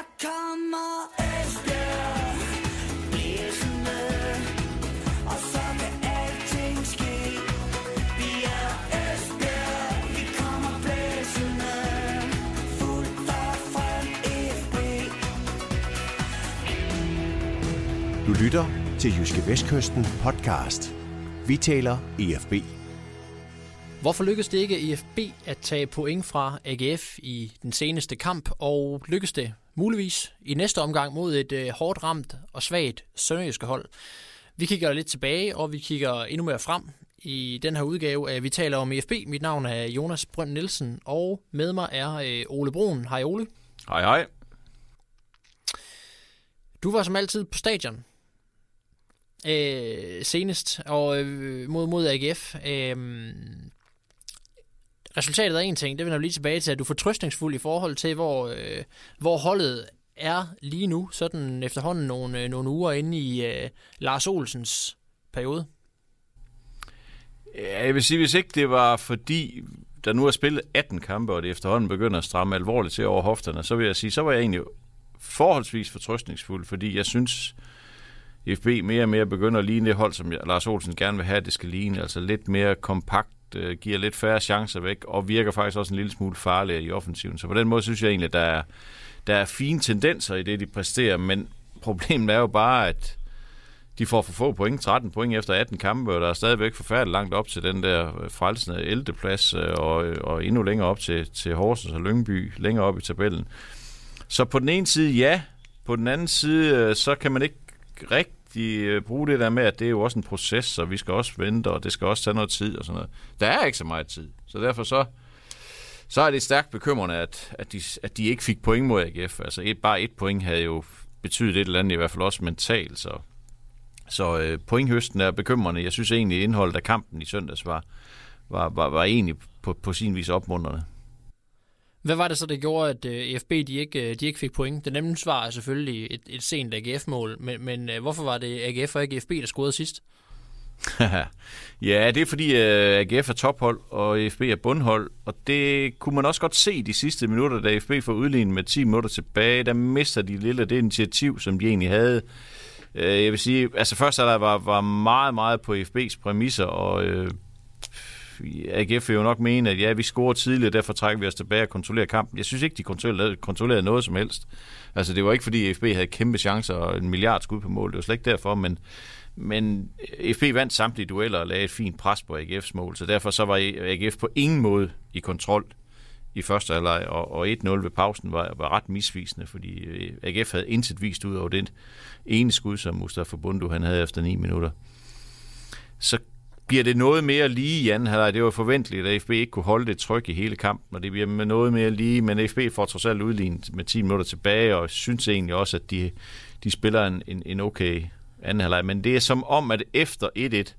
Her kommer Esbjerg Blæsende Og så kan alting ske. Vi er Esbjerg Vi kommer blæsende. Fuldt og frem FB Du lytter til Jyske Vestkysten podcast. Vi taler EFB. Hvorfor lykkedes det ikke IFB at tage point fra AGF i den seneste kamp, og lykkedes det muligvis i næste omgang mod et øh, hårdt ramt og svagt sønderjyske hold? Vi kigger lidt tilbage, og vi kigger endnu mere frem i den her udgave af Vi taler om IFB. Mit navn er Jonas Brønd Nielsen, og med mig er øh, Ole Brun. Hej Ole. Hej hej. Du var som altid på stadion øh, senest og øh, mod, mod AGF. Øh, resultatet er en ting, det vender vi lige tilbage til. at du fortrøstningsfuld i forhold til, hvor, øh, hvor holdet er lige nu, sådan efterhånden nogle, øh, nogle uger inde i øh, Lars Olsens periode? Ja, jeg vil sige, hvis ikke det var fordi, der nu er spillet 18 kampe, og det efterhånden begynder at stramme alvorligt til over hofterne, så vil jeg sige, så var jeg egentlig forholdsvis fortrøstningsfuld, fordi jeg synes, FB mere og mere begynder at ligne det hold, som Lars Olsen gerne vil have, at det skal ligne. Altså lidt mere kompakt, øh, giver lidt færre chancer væk, og virker faktisk også en lille smule farligere i offensiven. Så på den måde synes jeg egentlig, at der er, der er fine tendenser i det, de præsterer, men problemet er jo bare, at de får for få point, 13 point efter 18 kampe, og der er stadigvæk forfærdeligt langt op til den der øh, frelsende 11. plads, øh, og, øh, og endnu længere op til, til Horsens og Lyngby, længere op i tabellen. Så på den ene side ja, på den anden side, så kan man ikke rigtig de øh, bruge det der med, at det er jo også en proces, så vi skal også vente, og det skal også tage noget tid og sådan noget. Der er ikke så meget tid, så derfor så, så er det stærkt bekymrende, at, at, de, at de ikke fik point mod AGF. Altså et, bare et point havde jo betydet et eller andet, i hvert fald også mentalt, så, så øh, pointhøsten er bekymrende. Jeg synes egentlig, indholdet af kampen i søndags var, var, var, var egentlig på, på sin vis opmuntrende. Hvad var det så, der gjorde, at øh, FB EFB de ikke, øh, de ikke fik point? Det nemme svar er selvfølgelig et, et sent AGF-mål, men, men øh, hvorfor var det AGF og ikke EFB, der scorede sidst? ja, det er fordi AGF er tophold, og FB er bundhold, og det kunne man også godt se de sidste minutter, da FB får udlignet med 10 minutter tilbage. Der mister de lidt af det initiativ, som de egentlig havde. Jeg vil sige, altså først er der var, var meget, meget på FB's præmisser, og øh, AGF vil jo nok mene, at ja, vi scorer tidligt, derfor trækker vi os tilbage og kontrollerer kampen. Jeg synes ikke, de kontrollerede, kontrollerede noget som helst. Altså, det var ikke, fordi FB havde kæmpe chancer og en milliard skud på mål. Det var slet ikke derfor, men, men FB vandt samtlige dueller og lagde et fint pres på AGF's mål, så derfor så var AGF på ingen måde i kontrol i første halvleg, og, og 1-0 ved pausen var, var ret misvisende, fordi øh, AGF havde intet vist ud over den ene skud, som Mustafa Bundu han havde efter 9 minutter. Så bliver det noget mere lige i anden halvleg. Det var forventeligt, at FB ikke kunne holde det tryk i hele kampen, og det bliver med noget mere lige, men FB får trods alt udlignet med 10 minutter tilbage, og synes egentlig også, at de, de spiller en, en, en okay anden halvleg. Men det er som om, at efter 1-1,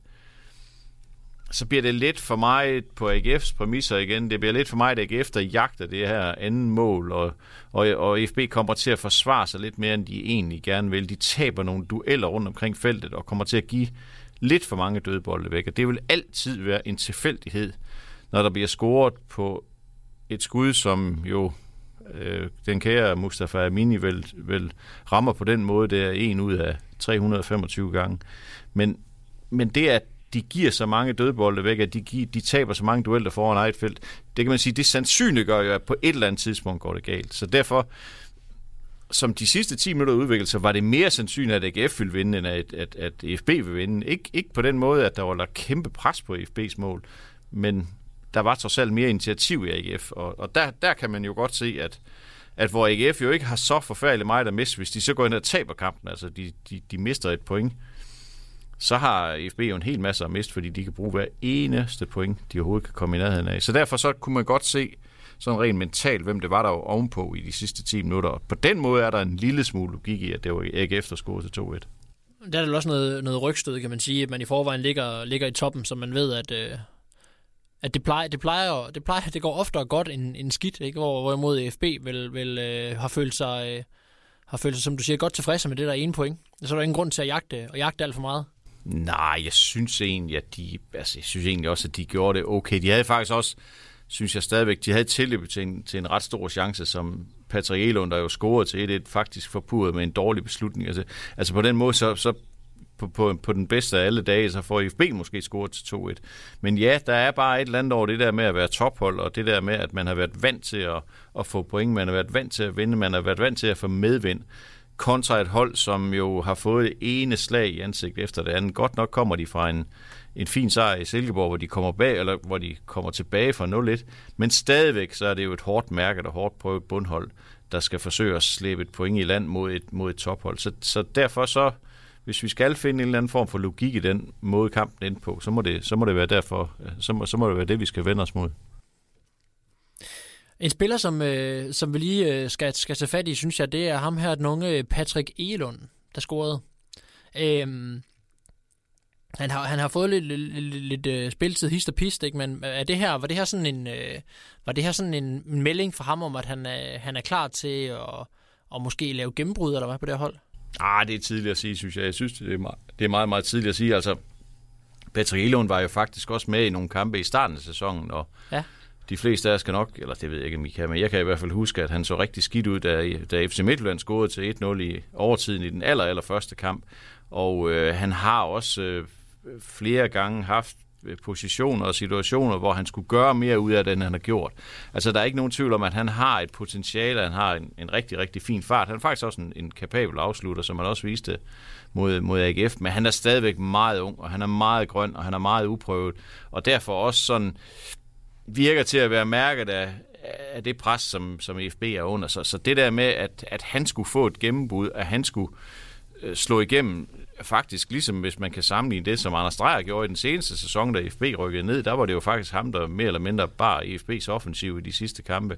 så bliver det lidt for mig på AGF's præmisser igen. Det bliver lidt for mig, at AGF der jagter det her anden mål, og, og, og FB kommer til at forsvare sig lidt mere, end de egentlig gerne vil. De taber nogle dueller rundt omkring feltet, og kommer til at give lidt for mange dødbolde væk, og det vil altid være en tilfældighed, når der bliver scoret på et skud, som jo øh, den kære Mustafa Amini vel, vel rammer på den måde, det er en ud af 325 gange. Men, men det, at de giver så mange dødbolde væk, at de, giver, de taber så mange dueller foran eget felt, det kan man sige, det sandsynliggør jo, at på et eller andet tidspunkt går det galt. Så derfor, som de sidste 10 minutter udviklede sig, var det mere sandsynligt, at AGF ville vinde, end at, at, at FB ville vinde. Ik- ikke på den måde, at der var lagt kæmpe pres på FB's mål, men der var trods alt mere initiativ i AGF, og, og der, der kan man jo godt se, at, at hvor AGF jo ikke har så forfærdeligt meget at miste, hvis de så går ind og taber kampen, altså de, de, de mister et point, så har FB jo en hel masse at miste, fordi de kan bruge hver eneste point, de overhovedet kan komme i nærheden af. Så derfor så kunne man godt se, sådan rent mentalt, hvem det var, der var ovenpå i de sidste 10 minutter. Og på den måde er der en lille smule logik i, at det var AGF, der scorede til 2-1. Der er der også noget, noget rygstød, kan man sige, at man i forvejen ligger, ligger i toppen, så man ved, at, øh, at det plejer, det plejer, det plejer, det går oftere godt end, end skidt, ikke? Hvor, hvorimod FB vil, vil øh, har følt sig, øh, har følt sig, som du siger, godt tilfredse med det der ene point. Så er der ingen grund til at jagte, og jagte alt for meget. Nej, jeg synes egentlig, at de, altså, jeg synes egentlig også, at de gjorde det okay. De havde faktisk også, synes jeg stadigvæk, de havde tilløb til en, til en ret stor chance, som Patrick Elund, der jo scorede til 1-1, faktisk forpurret med en dårlig beslutning. Altså, altså på den måde, så, så på, på, på den bedste af alle dage, så får IFB måske scoret til 2-1. Men ja, der er bare et eller andet over det der med at være tophold, og det der med, at man har været vant til at, at få point, man har været vant til at vinde, man har været vant til at få medvind, kontra et hold, som jo har fået det ene slag i ansigt efter det andet. Godt nok kommer de fra en, en fin sejr i Silkeborg, hvor de kommer bag, eller hvor de kommer tilbage fra 0-1, men stadigvæk så er det jo et hårdt mærke og hårdt prøvet bundhold, der skal forsøge at slæbe et point i land mod et, mod et tophold. Så, så derfor så, hvis vi skal finde en eller anden form for logik i den måde kampen ind på, så må det, så må det være derfor, øh, så må, så må det være det, vi skal vende os mod. En spiller, som, øh, som vi lige øh, skal, skal tage fat i, synes jeg, det er ham her, den unge Patrick Elund, der scorede. Øhm, han har, han har fået lidt, lidt, lidt, øh, spilletid hist og pist, ikke? men er det her, var det her sådan en, øh, var det her sådan en melding for ham om, at han er, han er klar til at, at måske lave gennembrud, eller hvad på det her hold? Ah, det er tidligt at sige, synes jeg. Jeg synes, det er meget, det er meget, meget tidligt at sige. Altså, Patrick Elund var jo faktisk også med i nogle kampe i starten af sæsonen, og Ja de fleste af os kan nok, eller det ved jeg ikke, om I kan, men jeg kan i hvert fald huske, at han så rigtig skidt ud, da, da FC Midtjylland scorede til 1-0 i overtiden i den aller, aller første kamp. Og øh, han har også øh, flere gange haft øh, positioner og situationer, hvor han skulle gøre mere ud af det, end han har gjort. Altså, der er ikke nogen tvivl om, at han har et potentiale, han har en, en rigtig, rigtig fin fart. Han er faktisk også en, en kapabel afslutter, som han også viste mod, mod AGF, men han er stadigvæk meget ung, og han er meget grøn, og han er meget uprøvet, og derfor også sådan virker til at være mærket af, af det pres, som, som EFB er under. Så, så det der med, at, at han skulle få et gennembrud, at han skulle øh, slå igennem, faktisk ligesom hvis man kan sammenligne det, som Anders Dreyer gjorde i den seneste sæson, da EFB rykkede ned, der var det jo faktisk ham, der mere eller mindre bar EFB's offensiv i de sidste kampe.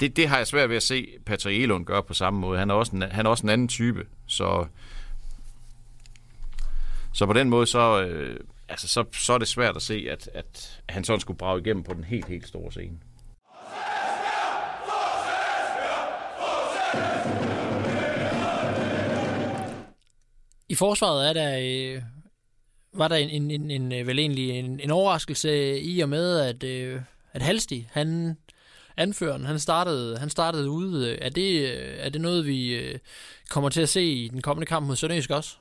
Det, det har jeg svært ved at se Patrick Elund gøre på samme måde. Han er også en, han er også en anden type, så, så på den måde, så, øh, altså, så, så er det svært at se, at, at han sådan skulle brage igennem på den helt, helt store scene. I forsvaret er der, øh, var der en, en, en, en, øh, vel egentlig en, en overraskelse i og med, at, øh, at Halsti, han, anføreren, han startede, han startede ude. Er det, øh, er det noget, vi øh, kommer til at se i den kommende kamp mod Sønderjysk også?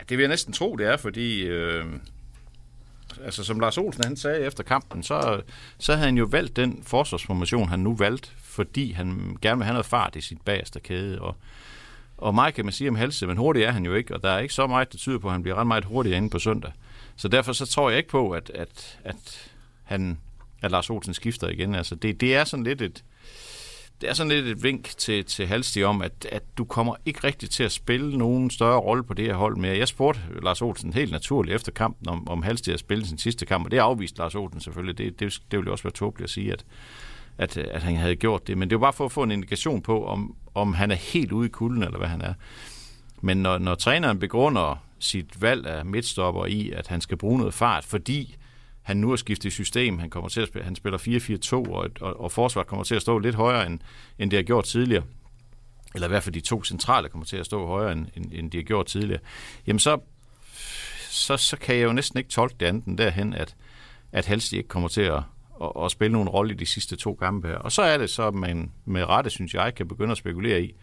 Det vil jeg næsten tro, det er, fordi... Øh, altså, som Lars Olsen han sagde efter kampen, så, så havde han jo valgt den forsvarsformation, han nu valgte, fordi han gerne vil have noget fart i sit bagerste kæde. Og, og meget kan man sige om Halse, men hurtig er han jo ikke, og der er ikke så meget, der tyder på, at han bliver ret meget hurtigere inde på søndag. Så derfor så tror jeg ikke på, at, at, at, han, at Lars Olsen skifter igen. Altså, det, det er sådan lidt et, det er sådan lidt et vink til, til Halsti om, at, at du kommer ikke rigtig til at spille nogen større rolle på det her hold mere. Jeg spurgte Lars Olsen helt naturligt efter kampen, om, om Halsti har spillet sin sidste kamp, og det afviste Lars Olsen selvfølgelig. Det, det, det ville jo også være tåbeligt at sige, at, at, at han havde gjort det. Men det var bare for at få en indikation på, om, om han er helt ude i kulden, eller hvad han er. Men når, når træneren begrunder sit valg af midtstopper i, at han skal bruge noget fart, fordi han nu har skiftet system, han kommer til at spille, han spiller 4-4-2, og, og, og forsvaret kommer til at stå lidt højere, end, end det har gjort tidligere, eller i hvert fald de to centrale kommer til at stå højere, end, end, end de har gjort tidligere, jamen så, så, så kan jeg jo næsten ikke tolke det andet end derhen, at, at Halstig ikke kommer til at, at, at spille nogen rolle i de sidste to kampe her. Og så er det så, at man med rette, synes jeg, kan begynde at spekulere i,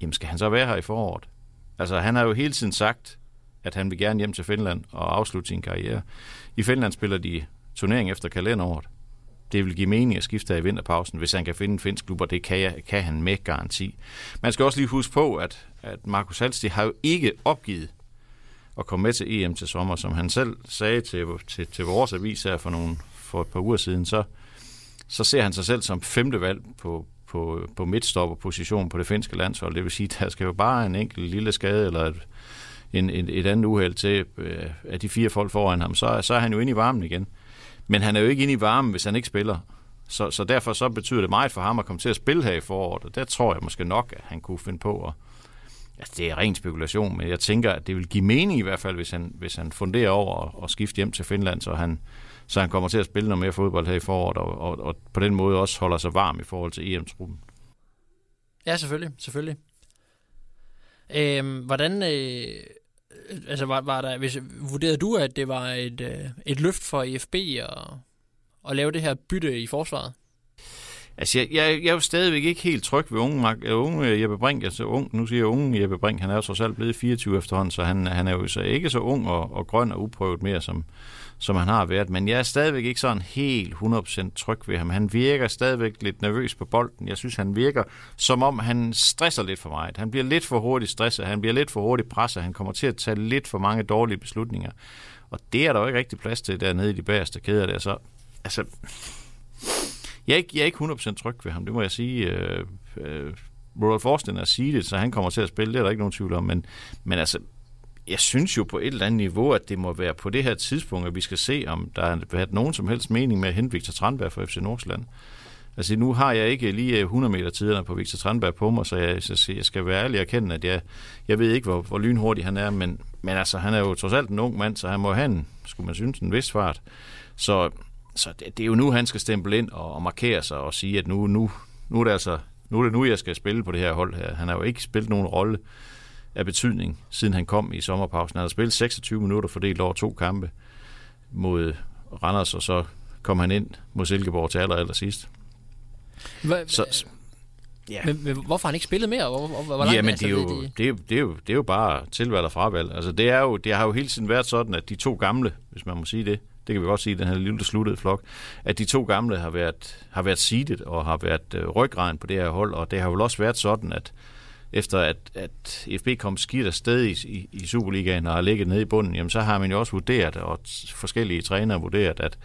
jamen skal han så være her i foråret? Altså han har jo hele tiden sagt, at han vil gerne hjem til Finland og afslutte sin karriere. I Finland spiller de turnering efter kalenderåret. Det vil give mening at skifte her i vinterpausen, hvis han kan finde en finsk klub, og det kan, jeg, kan han med garanti. Man skal også lige huske på, at, at Markus Halsti har jo ikke opgivet at komme med til EM til sommer, som han selv sagde til, til, til vores avis her for, nogle, for et par uger siden, så, så ser han sig selv som femte valg på, på, på midtstopperposition på det finske landshold. Det vil sige, at der skal jo bare en enkelt lille skade eller et, en, en, et andet uheld til, øh, at de fire folk foran ham, så, så er han jo inde i varmen igen. Men han er jo ikke inde i varmen, hvis han ikke spiller. Så, så derfor så betyder det meget for ham at komme til at spille her i foråret, og der tror jeg måske nok, at han kunne finde på at Altså, det er ren spekulation, men jeg tænker, at det vil give mening i hvert fald, hvis han, hvis han funderer over at, at skifte hjem til Finland, så han, så han kommer til at spille noget mere fodbold her i foråret, og, og, og på den måde også holder sig varm i forhold til EM-truppen. Ja, selvfølgelig. selvfølgelig. Øhm, hvordan... Øh, altså, var, var der, hvis, vurderede du, at det var et, øh, et løft for IFB at, at lave det her bytte i forsvaret? Altså, jeg, jeg, jeg er jo stadigvæk ikke helt tryg ved unge, Mark- øh, unge øh, Jeppe Brink. Altså, ung, nu siger jeg unge Jeppe Brink, han er jo trods alt blevet 24 efterhånden, så han, han er jo så ikke så ung og, og grøn og uprøvet mere, som, som han har været. Men jeg er stadigvæk ikke sådan helt 100% tryg ved ham. Han virker stadigvæk lidt nervøs på bolden. Jeg synes, han virker som om, han stresser lidt for meget. Han bliver lidt for hurtigt stresset, han bliver lidt for hurtigt presset, han kommer til at tage lidt for mange dårlige beslutninger. Og det er der jo ikke rigtig plads til dernede i de bagerste kæder der. Så, altså, jeg er ikke, jeg er ikke 100% tryg ved ham, det må jeg sige. Øh, øh, Rudolf Forsten er seedet, så han kommer til at spille, det er der ikke nogen tvivl om. Men, men altså, jeg synes jo på et eller andet niveau, at det må være på det her tidspunkt, at vi skal se, om der har været nogen som helst mening med at hente Victor Tranberg fra FC Nordsjælland. Altså nu har jeg ikke lige 100 meter tiderne på Victor Tranberg på mig, så jeg, så jeg skal være ærlig og erkende, at jeg, jeg ved ikke, hvor, hvor lynhurtig han er, men, men altså, han er jo trods alt en ung mand, så han må have en, skulle man synes, en vis fart. Så, så det, det er jo nu, han skal stemple ind og, og markere sig og sige, at nu, nu, nu er det altså nu er det nu, jeg skal spille på det her hold her. Han har jo ikke spillet nogen rolle af betydning, siden han kom i sommerpausen. Han har spillet 26 minutter fordelt over to kampe mod Randers, og så kom han ind mod Silkeborg til aller, aller sidst. Hva, Så, ja. men, men, hvorfor har han ikke spillet mere? Hvor, hvor, hvor langt ja, men altså, det er, jo, det, er det, er jo, det er jo bare tilvalg og fravalg. Altså, det, er jo, det har jo hele tiden været sådan, at de to gamle, hvis man må sige det, det kan vi godt sige, den her lille sluttede flok, at de to gamle har været, har været seedet og har været øh, ryggraden på det her hold, og det har jo også været sådan, at efter at, at FB kom skidt afsted i, i, i Superligaen og har ligget nede i bunden, jamen så har man jo også vurderet, og forskellige trænere vurderet, at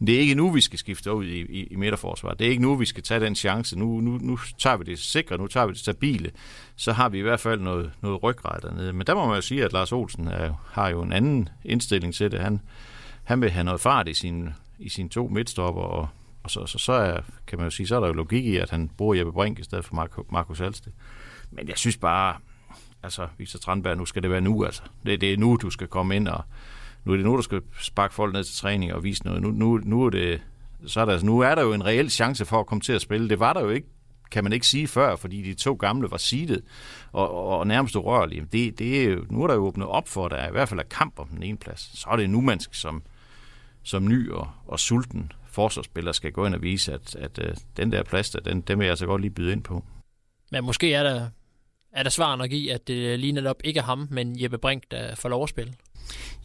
det er ikke nu, vi skal skifte ud i, i, i midterforsvaret. Det er ikke nu, vi skal tage den chance. Nu, nu, nu tager vi det sikre, nu tager vi det stabile. Så har vi i hvert fald noget, noget ryggrad dernede. Men der må man jo sige, at Lars Olsen er, har jo en anden indstilling til det. Han, han vil have noget fart i sine i sin to midtstopper, og, og så, så, så er, kan man jo sige, så er der jo logik i, at han bruger Jeppe Brink i stedet for Marco, Markus Alsted. Men jeg synes bare, altså, Victor Strandberg, nu skal det være nu, altså. Det, det er nu, du skal komme ind, og nu er det nu, du skal sparke folk ned til træning og vise noget. Nu, nu, nu er det, så er der, altså, nu er der jo en reel chance for at komme til at spille. Det var der jo ikke, kan man ikke sige før, fordi de to gamle var seedet og, og nærmest urørlige. Det, det er, nu er der jo åbnet op for, at der er i hvert fald er kamp om den ene plads. Så er det nu, man skal som, som ny og, og sulten forsvarsspiller skal gå ind og vise, at, at, at den der plads, der, den, den vil jeg altså godt lige byde ind på. Men måske er der, er der svar nok i, at det lige netop ikke er ham, men Jeppe Brink, der får lov at spille.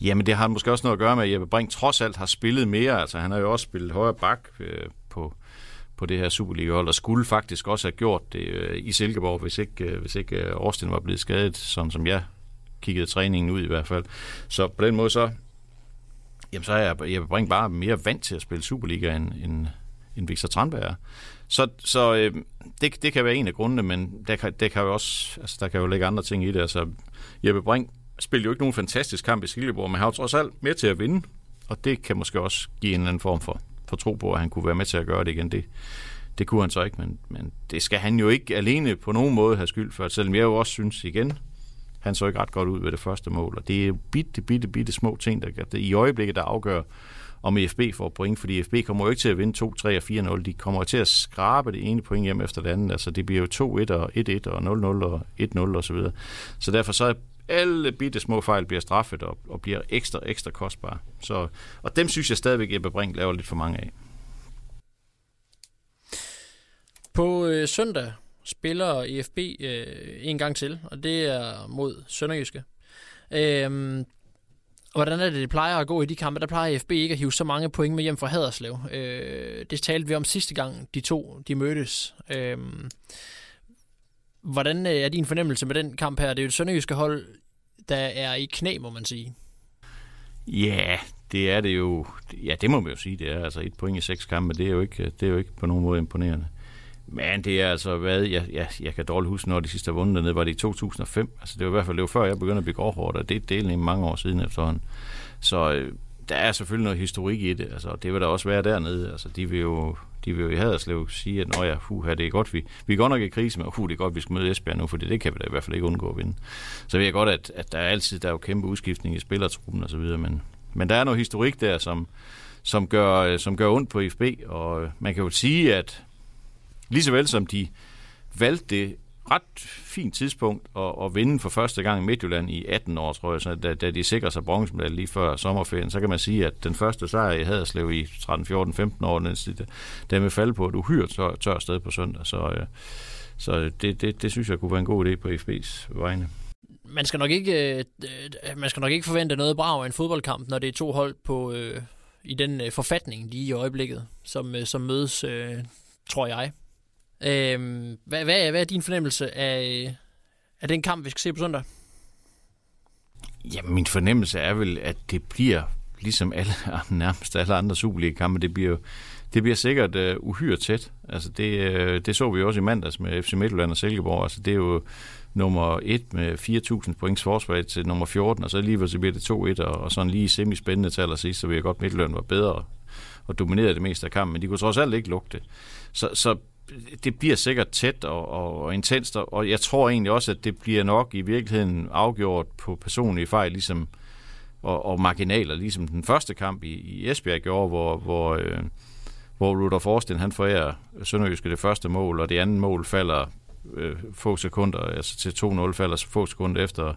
Jamen, det har måske også noget at gøre med, at Jeppe Brink trods alt har spillet mere. Altså, han har jo også spillet højre bak øh, på, på det her Superliga-hold, og skulle faktisk også have gjort det øh, i Silkeborg, hvis ikke, øh, hvis ikke øh, Austin var blevet skadet, sådan som jeg kiggede træningen ud i hvert fald. Så på den måde så, jamen, så er jeg, Jeppe bringe bare mere vant til at spille Superliga, end, end, end Victor Tranberg er. Så, så øh, det, det kan være en af grundene, men der kan, der kan jo også, altså, der kan jo ligge andre ting i det. Altså, Jeppe Brink spillede jo ikke nogen fantastisk kamp i Silkeborg, men har jo trods alt med til at vinde, og det kan måske også give en eller anden form for, for tro på, at han kunne være med til at gøre det igen. Det, det kunne han så ikke, men, men det skal han jo ikke alene på nogen måde have skyld for, selvom jeg jo også synes igen, han så ikke ret godt ud ved det første mål, og det er bitte, bitte, bitte små ting, der, det i øjeblikket, der afgør, om FB får point, fordi FB kommer jo ikke til at vinde 2, 3 og 4-0. De kommer til at skrabe det ene point hjem efter det andet. Altså det bliver jo 2-1 og 1-1 og 0-0 og 1-0 og så videre. Så derfor så er alle bitte små fejl bliver straffet og, og bliver ekstra, ekstra kostbare. Så, og dem synes jeg stadigvæk, Jeppe Brink laver lidt for mange af. På øh, søndag spiller EFB øh, en gang til, og det er mod Sønderjyske. Øhm, hvordan er det, det plejer at gå i de kampe? Der plejer EFB ikke at hive så mange point med hjem fra Haderslev. Øh, det talte vi om sidste gang, de to de mødtes. Øhm, øh, hvordan er din fornemmelse med den kamp her? Det er jo et sønderjyske hold, der er i knæ, må man sige. Ja, det er det jo. Ja, det må man jo sige, det er. Altså et point i seks kampe, det er jo ikke, det er jo ikke på nogen måde imponerende. Men det er altså, hvad, jeg, jeg, jeg kan dårligt huske, når de sidste har vundet dernede, var det i 2005. Altså det var i hvert fald, det var før jeg begyndte at blive gråhårdt, og det er delen mange år siden efterhånden. Så øh, der er selvfølgelig noget historik i det, altså det vil der også være dernede. Altså de vil jo, de vil jo i Haderslev sige, at Nå ja, uh, det er godt, vi, vi er godt nok i krise, men uh, det er godt, vi skal møde Esbjerg nu, for det kan vi da i hvert fald ikke undgå at vinde. Så ved jeg godt, at, at der er altid der er jo kæmpe udskiftning i spillertruppen og så videre, men, men der er noget historik der, som, som, gør, øh, som gør ondt på FB, og øh, man kan jo sige, at lige så vel som de valgte det ret fint tidspunkt at, at vinde for første gang i Midtjylland i 18 år, tror jeg, så da, da de sikrer sig bronzemedalje lige før sommerferien, så kan man sige, at den første sejr i Haderslev i 13, 14, 15 år, den, den vil falde på et uhyret tør, tør sted på søndag. Så, øh, så det, det, det synes jeg kunne være en god idé på FB's vegne man skal nok ikke øh, man skal nok ikke forvente noget brav af en fodboldkamp, når det er to hold på øh, i den øh, forfatning lige i øjeblikket, som øh, som mødes, øh, tror jeg. Øh, hvad, hvad, er, hvad er din fornemmelse af, øh, af den kamp, vi skal se på søndag? Ja, min fornemmelse er vel, at det bliver ligesom alle, nærmest alle andre Superliga-kampe, det bliver det bliver sikkert uh, uhyre tæt. Altså det, uh, det så vi også i mandags med FC Midtjylland og Silkeborg. Altså det er jo nummer 1 med 4.000 points forsvar til nummer 14, og så alligevel så bliver det 2-1, og, og sådan lige semi-spændende til allersidst, så vil jeg godt, Midtjylland var bedre og dominerede det meste af kampen, men de kunne trods alt ikke lugte. Så, så det bliver sikkert tæt og, og, og intenst, og jeg tror egentlig også, at det bliver nok i virkeligheden afgjort på personlige fejl, ligesom og, og marginaler, ligesom den første kamp i, i Esbjerg gjorde, hvor, hvor, øh, hvor Rudolf Forsten, han forærer Sønderjyske det første mål, og det andet mål falder øh, få sekunder, altså til 2-0 falder få sekunder efter,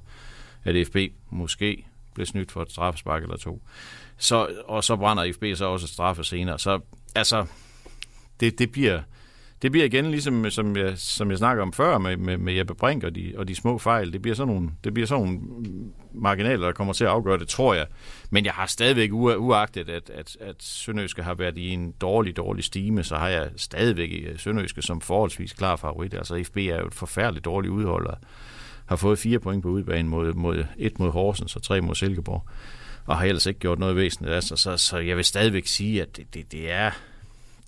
at FB måske blev snydt for et straffespark eller to. Så, og så brænder FB så også straffe senere. Så altså, det, det bliver det bliver igen ligesom, som jeg, som jeg snakker om før med, med, med Jeppe Brink og de, og de små fejl. Det bliver, sådan nogle, det bliver sådan nogle marginaler, der kommer til at afgøre det, tror jeg. Men jeg har stadigvæk, uagtet at, at, at Sønderøske har været i en dårlig, dårlig stime, så har jeg stadigvæk øh, Sønderøske som forholdsvis klar favorit. Altså FB er jo et forfærdeligt dårligt udholder. Har fået fire point på udbanen mod, mod et mod Horsens og tre mod Silkeborg og har ellers ikke gjort noget væsentligt. Altså, så, så jeg vil stadigvæk sige, at det, det, det er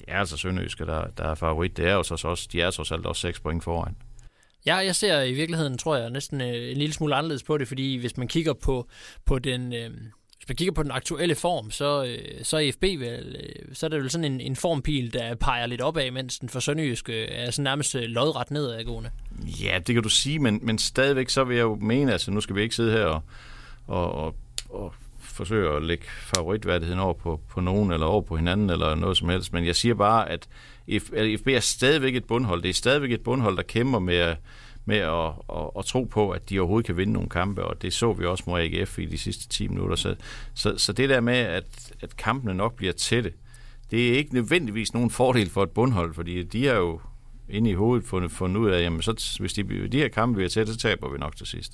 det er altså Sønderjyske, der, der er favorit. Det er jo så også, de er trods alt også 6 point foran. Ja, jeg ser i virkeligheden, tror jeg, næsten øh, en lille smule anderledes på det, fordi hvis man kigger på, på den... Øh, hvis man kigger på den aktuelle form, så, øh, så er FB vel, øh, så er det vel sådan en, en formpil, der peger lidt opad, mens den for Sønderjyske er sådan nærmest lodret nedadgående. Ja, det kan du sige, men, men stadigvæk så vil jeg jo mene, altså nu skal vi ikke sidde her og, og, og, og forsøger at lægge favoritværdigheden over på, på nogen, eller over på hinanden, eller noget som helst. Men jeg siger bare, at FB er stadigvæk et bundhold. Det er stadigvæk et bundhold, der kæmper med, med at, at, at tro på, at de overhovedet kan vinde nogle kampe, og det så vi også mod AGF i de sidste 10 minutter. Så, så, så det der med, at, at kampene nok bliver tætte, det er ikke nødvendigvis nogen fordel for et bundhold, fordi de har jo inde i hovedet fundet, fundet ud af, jamen så, hvis de, de her kampe bliver tæt, så taber vi nok til sidst.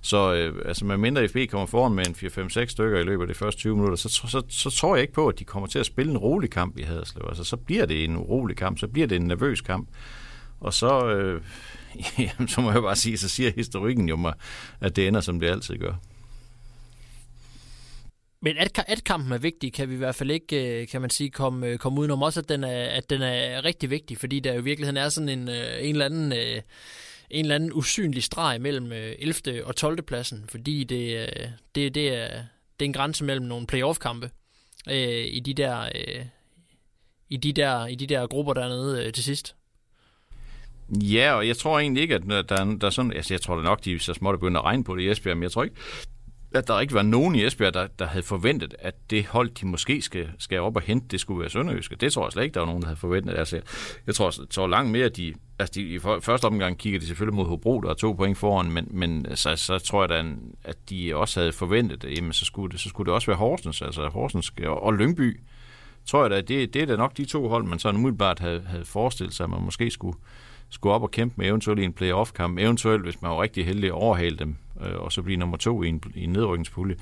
Så øh, altså, med mindre FB kommer foran med en 4-5-6 stykker i løbet af de første 20 minutter, så, så, så, så tror jeg ikke på, at de kommer til at spille en rolig kamp i Haderslev. Altså, så bliver det en urolig kamp, så bliver det en nervøs kamp. Og så, øh, jamen, så må jeg bare sige, så siger historikken jo mig, at det ender, som det altid gør. Men at, at kampen er vigtig, kan vi i hvert fald ikke, øh, kan man sige, komme, øh, komme udenom. Også at den, er, at den er rigtig vigtig, fordi der jo i virkeligheden er sådan en, øh, en eller anden... en eller anden usynlig streg mellem 11. og 12. pladsen, fordi det, det, det, er, det er en grænse mellem nogle playoff-kampe øh, i de der øh, i de der i de der grupper dernede øh, til sidst. Ja, og jeg tror egentlig ikke, at der, der er sådan... Altså, jeg tror da nok, de så småt begynder at regne på det i Esbjerg, men jeg tror ikke, at der ikke var nogen i Esbjerg, der, der havde forventet, at det hold, de måske skal, skal op og hente, det skulle være Sønderjyske. Det tror jeg slet ikke, der var nogen, der havde forventet. Altså, jeg tror, jeg tror langt mere, at de, altså de, i første omgang kigger de selvfølgelig mod Hobro, der er to point foran, men, men øh, så, så tror jeg da, at de også havde forventet, at jamen, så, skulle det, så skulle det også være Horsens, altså Horsens og, og Lyngby. Tror jeg da, det, det er da nok de to hold, man sådan umiddelbart havde, havde forestillet sig, at man måske skulle, skulle op og kæmpe med eventuelt i en playoff-kamp, eventuelt hvis man var rigtig heldig at overhale dem, øh, og så blive nummer to i en, i en nedrykningspulje.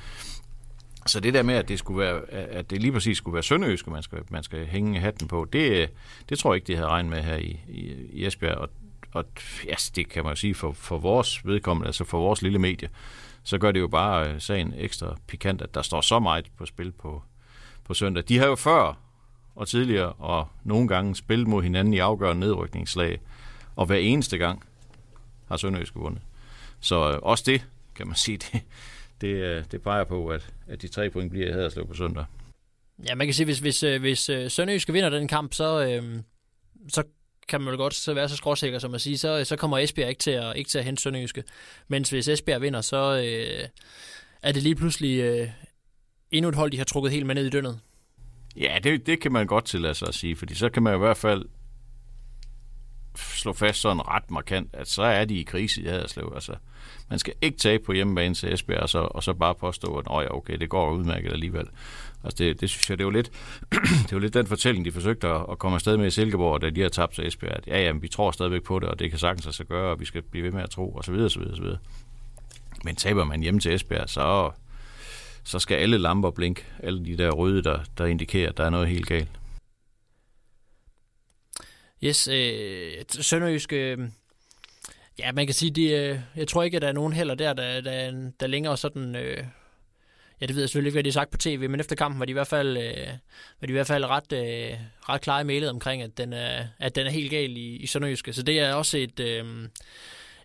Så det der med, at det, skulle være, at det lige præcis skulle være Sønderjysk, man skal, man skal hænge hatten på, det, det tror jeg ikke, de havde regnet med her i, i, i Esbjerg. Og, og ja, det kan man jo sige for, for vores vedkommende, altså for vores lille medie, så gør det jo bare øh, sagen ekstra pikant, at der står så meget på spil på, på søndag. De har jo før og tidligere og nogle gange spillet mod hinanden i afgørende nedrykningsslag, og hver eneste gang har Sønderjysk vundet. Så øh, også det, kan man sige, det, det, øh, det peger på, at, at de tre point bliver i Haderslev på søndag. Ja, man kan sige, hvis, hvis, øh, hvis øh, Sønderjysk vinder den kamp, så, øh, så kan man jo godt så være så skråsikker, som at sige, så, så kommer Esbjerg ikke til at, ikke til at hente Sønderjyske. Mens hvis Esbjerg vinder, så øh, er det lige pludselig øh, endnu et hold, de har trukket helt med ned i dønnet. Ja, det, det kan man godt tillade sig at sige, fordi så kan man i hvert fald slå fast sådan ret markant, at så er de i krise i Haderslev. Altså, man skal ikke tabe på hjemmebane til Esbjerg, og så, og så bare påstå, at ja, okay, det går udmærket alligevel. Altså det, det synes jeg, det er jo lidt, det er jo lidt den fortælling, de forsøgte at, at komme afsted med i Silkeborg, da de har tabt til Esbjerg. At, ja, ja, vi tror stadigvæk på det, og det kan sagtens sig gøre, og vi skal blive ved med at tro, og så videre, så videre, så videre. Men taber man hjemme til Esbjerg, så, så skal alle lamper blinke. Alle de der røde, der, der indikerer, at der er noget helt galt. Yes, øh, Sønderjysk, øh, ja, man kan sige, de, øh, jeg tror ikke, at der er nogen heller der, der, der, der længere sådan, øh, ja, det ved jeg selvfølgelig ikke, hvad de har sagt på tv, men efter kampen var de i hvert fald, øh, var de i hvert fald ret, øh, ret klare i mailet omkring, at den er, at den er helt gal i, i Sønderjyske. Så det er også et, øh,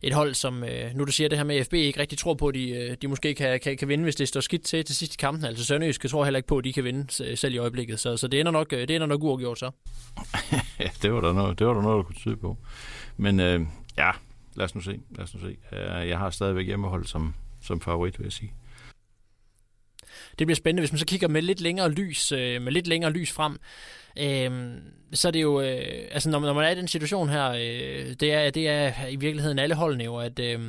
et hold, som øh, nu du siger det her med, FB ikke rigtig tror på, at de, øh, de måske kan, kan, kan vinde, hvis det står skidt til til sidst i kampen. Altså Sønderjysk tror heller ikke på, at de kan vinde selv i øjeblikket. Så, så det, ender nok, øh, det ender nok uafgjort så. ja, det var der noget, det var der noget, du kunne tyde på. Men øh, ja, lad os nu se. Lad os nu se. Øh, jeg har stadigvæk hjemmehold som, som favorit, vil jeg sige det bliver spændende, hvis man så kigger med lidt længere lys, øh, med lidt længere lys frem. Øh, så er det jo, øh, altså når man, når man er i den situation her, øh, det, er, det er i virkeligheden alle holdene jo, at, øh,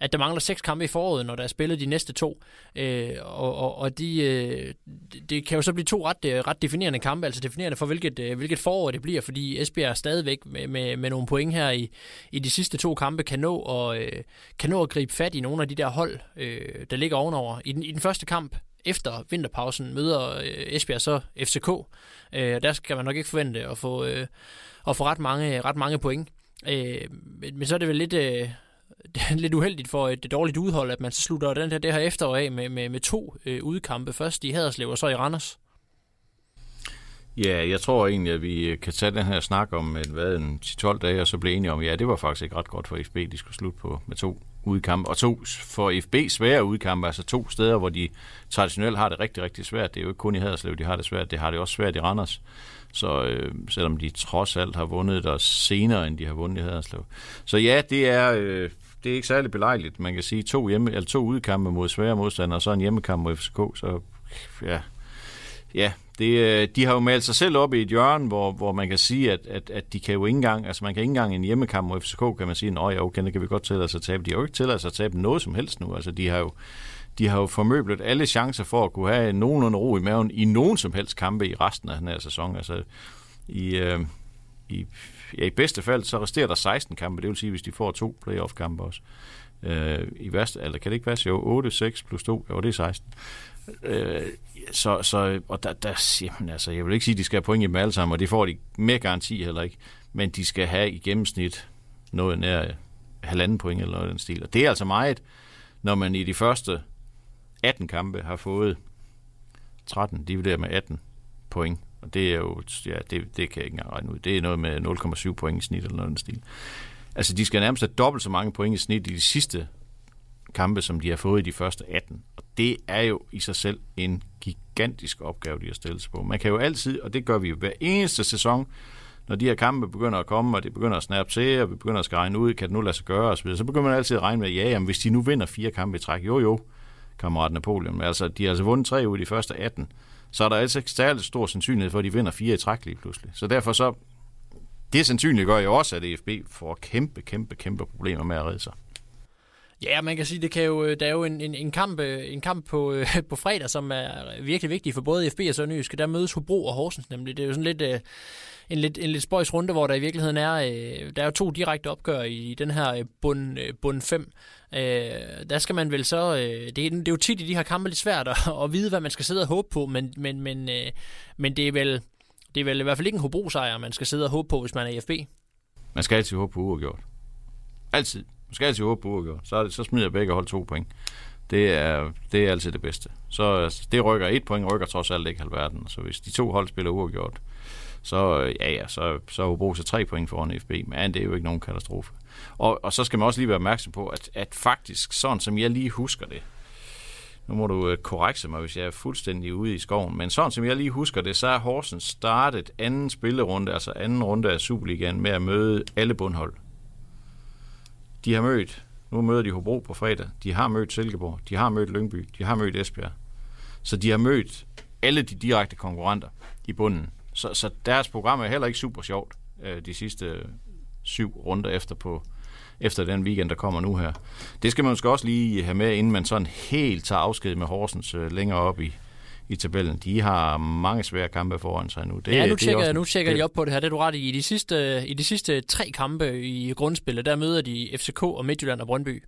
at der mangler seks kampe i foråret, når der er spillet de næste to. Øh, og og, og de, øh, det kan jo så blive to ret, øh, ret definerende kampe, altså definerende for, hvilket, øh, hvilket forår det bliver, fordi Esbjerg er stadigvæk med, med, med nogle point her i, i de sidste to kampe kan nå, og, øh, kan nå at gribe fat i nogle af de der hold, øh, der ligger ovenover. I den, I den første kamp, efter vinterpausen, møder øh, Esbjerg så FCK. Øh, der skal man nok ikke forvente at få, øh, at få ret, mange, ret mange point. Øh, men så er det vel lidt... Øh, lidt uheldigt for et dårligt udhold, at man så slutter den her, det her efterår af med, med, med to øh, udkampe. Først i Haderslev og så i Randers. Ja, jeg tror egentlig, at vi øh, kan tage den her snak om en, hvad, en 10-12 dage, og så blive enige om, ja, det var faktisk ikke ret godt for FB, de skulle slutte på med to udkampe, og to for FB svære udkampe, altså to steder, hvor de traditionelt har det rigtig, rigtig svært. Det er jo ikke kun i Haderslev, de har det svært, det har det også svært i Randers. Så øh, selvom de trods alt har vundet der senere, end de har vundet i Haderslev. Så ja, det er, øh, det er ikke særlig belejligt. Man kan sige to, hjemme, eller to udkampe mod svære modstandere, og så en hjemmekamp mod FCK, så ja, ja det, øh, de har jo malet sig selv op i et hjørne, hvor, hvor man kan sige, at, at, at de kan jo ikke engang, altså man kan ikke engang en hjemmekamp mod FCK, kan man sige, at ja, okay, det kan vi godt tillade sig at tabe. De har jo ikke tilladt sig at tabe noget som helst nu. Altså de har jo, de har jo formøblet alle chancer for at kunne have nogenlunde ro i maven i nogen som helst kampe i resten af den her sæson. Altså i, øh, i ja, i bedste fald, så resterer der 16 kampe, det vil sige, hvis de får to playoff-kampe også. Øh, I værste, eller kan det ikke være, jo 8, 6 plus 2, jo det er 16. Øh, så, så, og der, der jamen, altså, jeg vil ikke sige, at de skal have point i dem alle sammen, og det får de med garanti heller ikke, men de skal have i gennemsnit noget nær øh, halvanden point eller noget den stil. Og det er altså meget, når man i de første 18 kampe har fået 13 divideret med 18 point. Og det er jo, ja, det, det kan jeg ikke engang regne ud. Det er noget med 0,7 point i snit eller noget den stil. Altså, de skal nærmest have dobbelt så mange point i snit i de sidste kampe, som de har fået i de første 18. Og det er jo i sig selv en gigantisk opgave, de har stillet sig på. Man kan jo altid, og det gør vi jo hver eneste sæson, når de her kampe begynder at komme, og det begynder at snappe til, og vi begynder at skal regne ud, kan det nu lade sig gøre osv., så begynder man altid at regne med, ja, jamen, hvis de nu vinder fire kampe i træk, jo jo, kammerat Napoleon, men altså, de har altså vundet tre ud i de første 18, så er der altså ikke særlig stor sandsynlighed for, at de vinder fire i træk lige pludselig. Så derfor så, det sandsynligt gør jo også, at EFB får kæmpe, kæmpe, kæmpe problemer med at redde sig. Ja, man kan sige, det kan jo, øh, der er jo en, en, en kamp, øh, en kamp på, øh, på fredag, som er virkelig vigtig for både FB og Sønderjysk. Der mødes Hobro og Horsens nemlig. Det er jo sådan lidt, en lidt, en lidt spøjs runde, hvor der i virkeligheden er, der er jo to direkte opgør i den her bund, bund 5. Øh, der skal man vel så, øh, det er, det er jo tit i de her kampe lidt svært at, at vide, hvad man skal sidde og håbe på, men, men, men, øh, men det er vel, det er vel i hvert fald ikke en Hobro-sejr, man skal sidde og håbe på, hvis man er i FB. Man skal altid håbe på uafgjort. Altid. Man skal altid håbe på uafgjort. Så, så smider begge hold to point. Det er, det er altid det bedste. Så altså, det rykker et point, rykker trods alt ikke halvverden. Så hvis de to hold spiller uafgjort, så, øh, ja, ja, så, så er Hobro så tre point foran FB, men det er jo ikke nogen katastrofe. Og, og så skal man også lige være opmærksom på, at, at faktisk, sådan som jeg lige husker det, nu må du øh, korrekse mig, hvis jeg er fuldstændig ude i skoven, men sådan som jeg lige husker det, så er Horsens startet anden spillerunde, altså anden runde af Superligaen, med at møde alle bundhold. De har mødt, nu møder de Hobro på fredag, de har mødt Silkeborg, de har mødt Lyngby, de har mødt Esbjerg. Så de har mødt alle de direkte konkurrenter i bunden. Så, så deres program er heller ikke super sjovt øh, de sidste syv runder efter på efter den weekend, der kommer nu her. Det skal man måske også lige have med, inden man sådan helt tager afsked med Horsens øh, længere op i, i tabellen. De har mange svære kampe foran sig nu. Det, ja, nu det tjekker, også, nu tjekker det, de op på det her. Det er du ret i. I de sidste, i de sidste tre kampe i grundspillet, der møder de FCK og Midtjylland og Brøndby.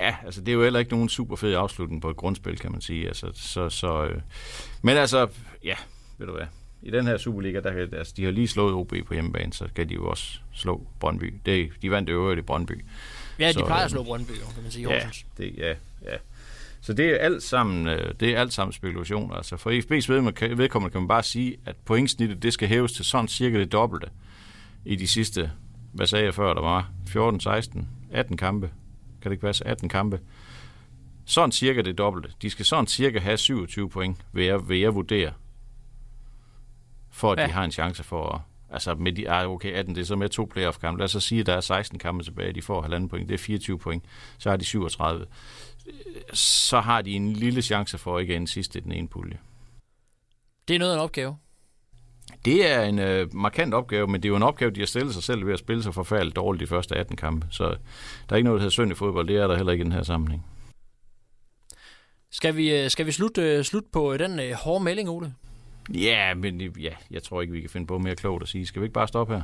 Ja, altså det er jo heller ikke nogen super fed afslutning på et grundspil, kan man sige. Altså, så, så, øh. Men altså, ja, ved du hvad. I den her Superliga, der, altså, de har lige slået OB på hjemmebane, så kan de jo også slå Brøndby. Det, de vandt øvrigt i Brøndby. Ja, de så, plejer at slå Brøndby, kan man sige. Ja, det, ja, ja. Så det er alt sammen, øh, det er alt sammen spekulationer. Altså for IFB's vedkommende kan man bare sige, at pointsnittet det skal hæves til sådan cirka det dobbelte i de sidste, hvad sagde jeg før, der var 14, 16, 18 kampe. Kan det ikke passe? 18 kampe. Sådan cirka det dobbelte. De skal sådan cirka have 27 point, vil jeg, vil jeg vurdere, for at ja. de har en chance for at Altså med de, ah, okay, 18, det er så med to playoff kampe. Lad os så sige, at der er 16 kampe tilbage, de får halvanden point, det er 24 point. Så har de 37. Så har de en lille chance for at ikke ende sidst i den ene pulje. Det er noget af en opgave. Det er en øh, markant opgave, men det er jo en opgave, de har stillet sig selv ved at spille sig forfærdeligt dårligt de første 18 kampe. Så der er ikke noget, der hedder synd i fodbold. Det er der heller ikke i den her sammenhæng. Skal vi, øh, skal vi slutte, øh, slutte på den øh, hårde melding, Ole? Ja, men ja, jeg tror ikke, vi kan finde på mere klogt at sige. Skal vi ikke bare stoppe her?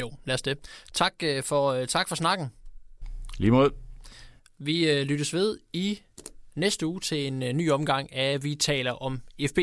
Jo, lad os det. Tak for, tak for snakken. Lige mod. Vi lyttes ved i næste uge til en ny omgang af Vi taler om FB.